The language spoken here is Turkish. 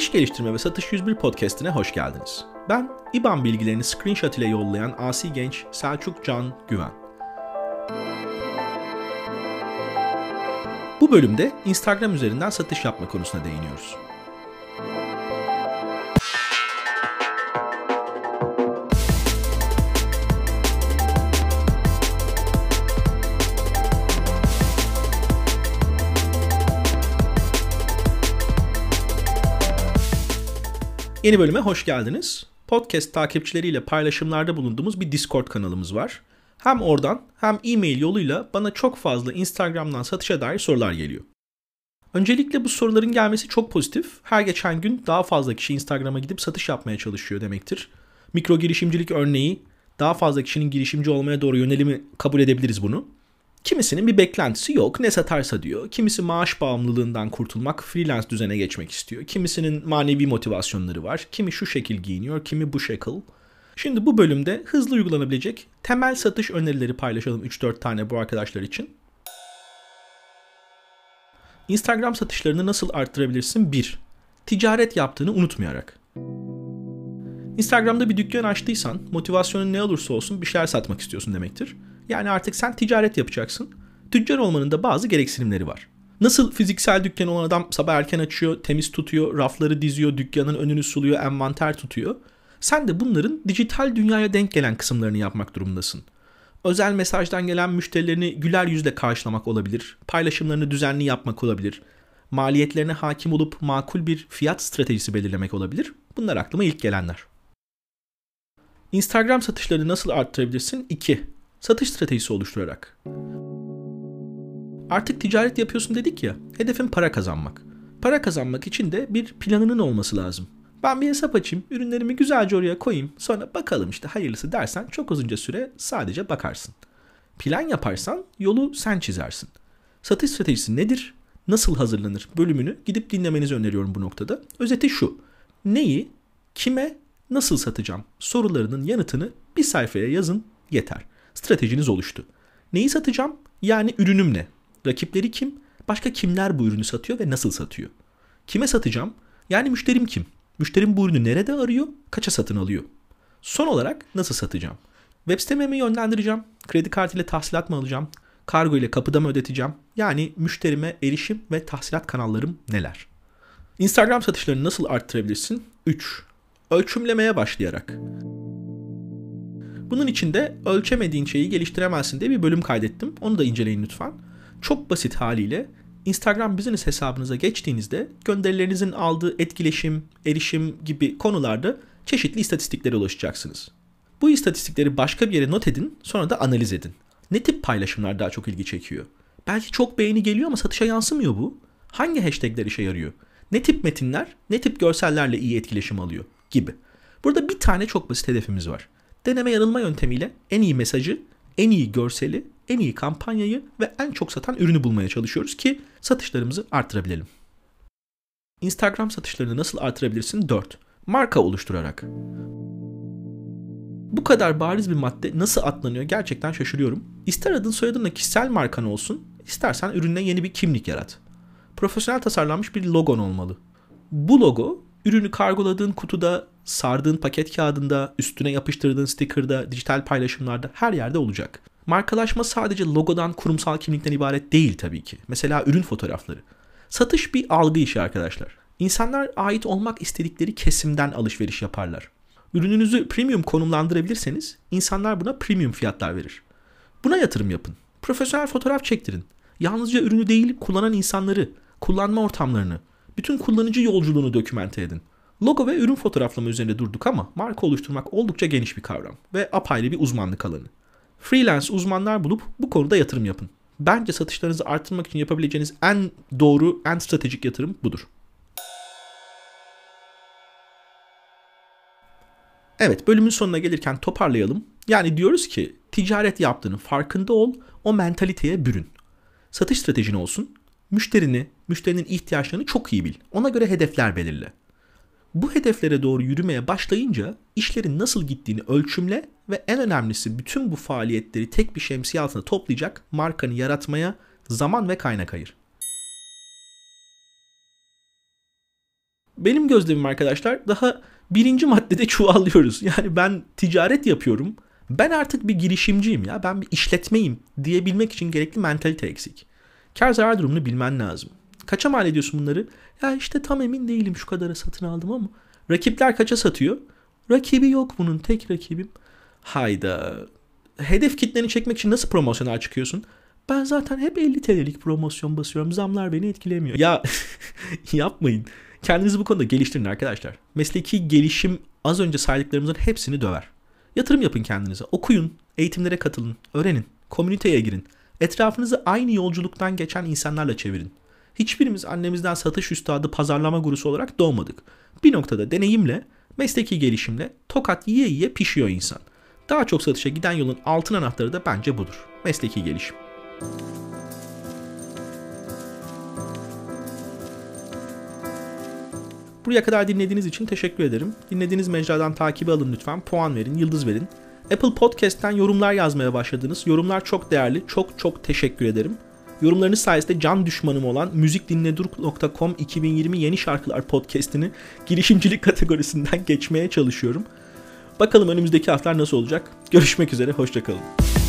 İş Geliştirme ve Satış 101 podcastine hoş geldiniz. Ben IBAN bilgilerini screenshot ile yollayan asi genç Selçuk Can Güven. Bu bölümde Instagram üzerinden satış yapma konusuna değiniyoruz. Yeni bölüme hoş geldiniz. Podcast takipçileriyle paylaşımlarda bulunduğumuz bir Discord kanalımız var. Hem oradan hem e-mail yoluyla bana çok fazla Instagram'dan satışa dair sorular geliyor. Öncelikle bu soruların gelmesi çok pozitif. Her geçen gün daha fazla kişi Instagram'a gidip satış yapmaya çalışıyor demektir. Mikro girişimcilik örneği daha fazla kişinin girişimci olmaya doğru yönelimi kabul edebiliriz bunu. Kimisinin bir beklentisi yok. Ne satarsa diyor. Kimisi maaş bağımlılığından kurtulmak, freelance düzene geçmek istiyor. Kimisinin manevi motivasyonları var. Kimi şu şekil giyiniyor, kimi bu şekil. Şimdi bu bölümde hızlı uygulanabilecek temel satış önerileri paylaşalım 3-4 tane bu arkadaşlar için. Instagram satışlarını nasıl arttırabilirsin? 1. Ticaret yaptığını unutmayarak. Instagram'da bir dükkan açtıysan motivasyonun ne olursa olsun bir şeyler satmak istiyorsun demektir. Yani artık sen ticaret yapacaksın. Tüccar olmanın da bazı gereksinimleri var. Nasıl fiziksel dükkan olan adam sabah erken açıyor, temiz tutuyor, rafları diziyor, dükkanın önünü suluyor, envanter tutuyor. Sen de bunların dijital dünyaya denk gelen kısımlarını yapmak durumundasın. Özel mesajdan gelen müşterilerini güler yüzle karşılamak olabilir, paylaşımlarını düzenli yapmak olabilir, maliyetlerine hakim olup makul bir fiyat stratejisi belirlemek olabilir. Bunlar aklıma ilk gelenler. Instagram satışlarını nasıl arttırabilirsin? 2. Satış stratejisi oluşturarak. Artık ticaret yapıyorsun dedik ya, hedefin para kazanmak. Para kazanmak için de bir planının olması lazım. Ben bir hesap açayım, ürünlerimi güzelce oraya koyayım, sonra bakalım işte hayırlısı dersen çok uzunca süre sadece bakarsın. Plan yaparsan yolu sen çizersin. Satış stratejisi nedir? Nasıl hazırlanır bölümünü gidip dinlemenizi öneriyorum bu noktada. Özeti şu. Neyi, kime, nasıl satacağım sorularının yanıtını bir sayfaya yazın yeter. Stratejiniz oluştu. Neyi satacağım? Yani ürünüm ne? Rakipleri kim? Başka kimler bu ürünü satıyor ve nasıl satıyor? Kime satacağım? Yani müşterim kim? Müşterim bu ürünü nerede arıyor? Kaça satın alıyor? Son olarak nasıl satacağım? Web siteme mi yönlendireceğim? Kredi kartıyla tahsilat mı alacağım? Kargo ile kapıda mı ödeteceğim? Yani müşterime erişim ve tahsilat kanallarım neler? Instagram satışlarını nasıl arttırabilirsin? 3. Ölçümlemeye başlayarak. Bunun için de ölçemediğin şeyi geliştiremezsin diye bir bölüm kaydettim. Onu da inceleyin lütfen. Çok basit haliyle Instagram business hesabınıza geçtiğinizde gönderilerinizin aldığı etkileşim, erişim gibi konularda çeşitli istatistiklere ulaşacaksınız. Bu istatistikleri başka bir yere not edin, sonra da analiz edin. Ne tip paylaşımlar daha çok ilgi çekiyor? Belki çok beğeni geliyor ama satışa yansımıyor bu. Hangi hashtagler işe yarıyor? Ne tip metinler, ne tip görsellerle iyi etkileşim alıyor gibi. Burada bir tane çok basit hedefimiz var. Deneme yanılma yöntemiyle en iyi mesajı, en iyi görseli, en iyi kampanyayı ve en çok satan ürünü bulmaya çalışıyoruz ki satışlarımızı artırabilelim. Instagram satışlarını nasıl artırabilirsin? 4. Marka oluşturarak. Bu kadar bariz bir madde nasıl atlanıyor gerçekten şaşırıyorum. İster adın soyadınla kişisel markan olsun, istersen ürününe yeni bir kimlik yarat. Profesyonel tasarlanmış bir logon olmalı. Bu logo ürünü kargoladığın kutuda, sardığın paket kağıdında, üstüne yapıştırdığın stickerda, dijital paylaşımlarda her yerde olacak. Markalaşma sadece logodan, kurumsal kimlikten ibaret değil tabii ki. Mesela ürün fotoğrafları. Satış bir algı işi arkadaşlar. İnsanlar ait olmak istedikleri kesimden alışveriş yaparlar. Ürününüzü premium konumlandırabilirseniz insanlar buna premium fiyatlar verir. Buna yatırım yapın. Profesyonel fotoğraf çektirin. Yalnızca ürünü değil kullanan insanları, kullanma ortamlarını, bütün kullanıcı yolculuğunu dokümente edin. Logo ve ürün fotoğraflama üzerinde durduk ama marka oluşturmak oldukça geniş bir kavram ve apayrı bir uzmanlık alanı. Freelance uzmanlar bulup bu konuda yatırım yapın. Bence satışlarınızı arttırmak için yapabileceğiniz en doğru, en stratejik yatırım budur. Evet bölümün sonuna gelirken toparlayalım. Yani diyoruz ki ticaret yaptığının farkında ol, o mentaliteye bürün. Satış stratejin olsun, müşterini, müşterinin ihtiyaçlarını çok iyi bil. Ona göre hedefler belirle. Bu hedeflere doğru yürümeye başlayınca işlerin nasıl gittiğini ölçümle ve en önemlisi bütün bu faaliyetleri tek bir şemsiye altında toplayacak markanı yaratmaya zaman ve kaynak ayır. Benim gözlemim arkadaşlar daha birinci maddede çuvallıyoruz. Yani ben ticaret yapıyorum. Ben artık bir girişimciyim ya. Ben bir işletmeyim diyebilmek için gerekli mentalite eksik. Kar zarar durumunu bilmen lazım. Kaça mal ediyorsun bunları? Ya işte tam emin değilim şu kadara satın aldım ama. Rakipler kaça satıyor? Rakibi yok bunun tek rakibim. Hayda. Hedef kitleni çekmek için nasıl promosyonel çıkıyorsun? Ben zaten hep 50 TL'lik promosyon basıyorum. Zamlar beni etkilemiyor. Ya yapmayın. Kendinizi bu konuda geliştirin arkadaşlar. Mesleki gelişim az önce saydıklarımızın hepsini döver. Yatırım yapın kendinize. Okuyun, eğitimlere katılın, öğrenin, komüniteye girin. Etrafınızı aynı yolculuktan geçen insanlarla çevirin. Hiçbirimiz annemizden satış üstadı pazarlama gurusu olarak doğmadık. Bir noktada deneyimle, mesleki gelişimle tokat yiye yiye pişiyor insan. Daha çok satışa giden yolun altın anahtarı da bence budur. Mesleki gelişim. Buraya kadar dinlediğiniz için teşekkür ederim. Dinlediğiniz mecradan takibi alın lütfen. Puan verin, yıldız verin. Apple Podcast'ten yorumlar yazmaya başladınız. Yorumlar çok değerli. Çok çok teşekkür ederim. Yorumlarınız sayesinde can düşmanım olan müzikdinledur.com 2020 yeni şarkılar podcast'ini girişimcilik kategorisinden geçmeye çalışıyorum. Bakalım önümüzdeki haftalar nasıl olacak. Görüşmek üzere, hoşçakalın.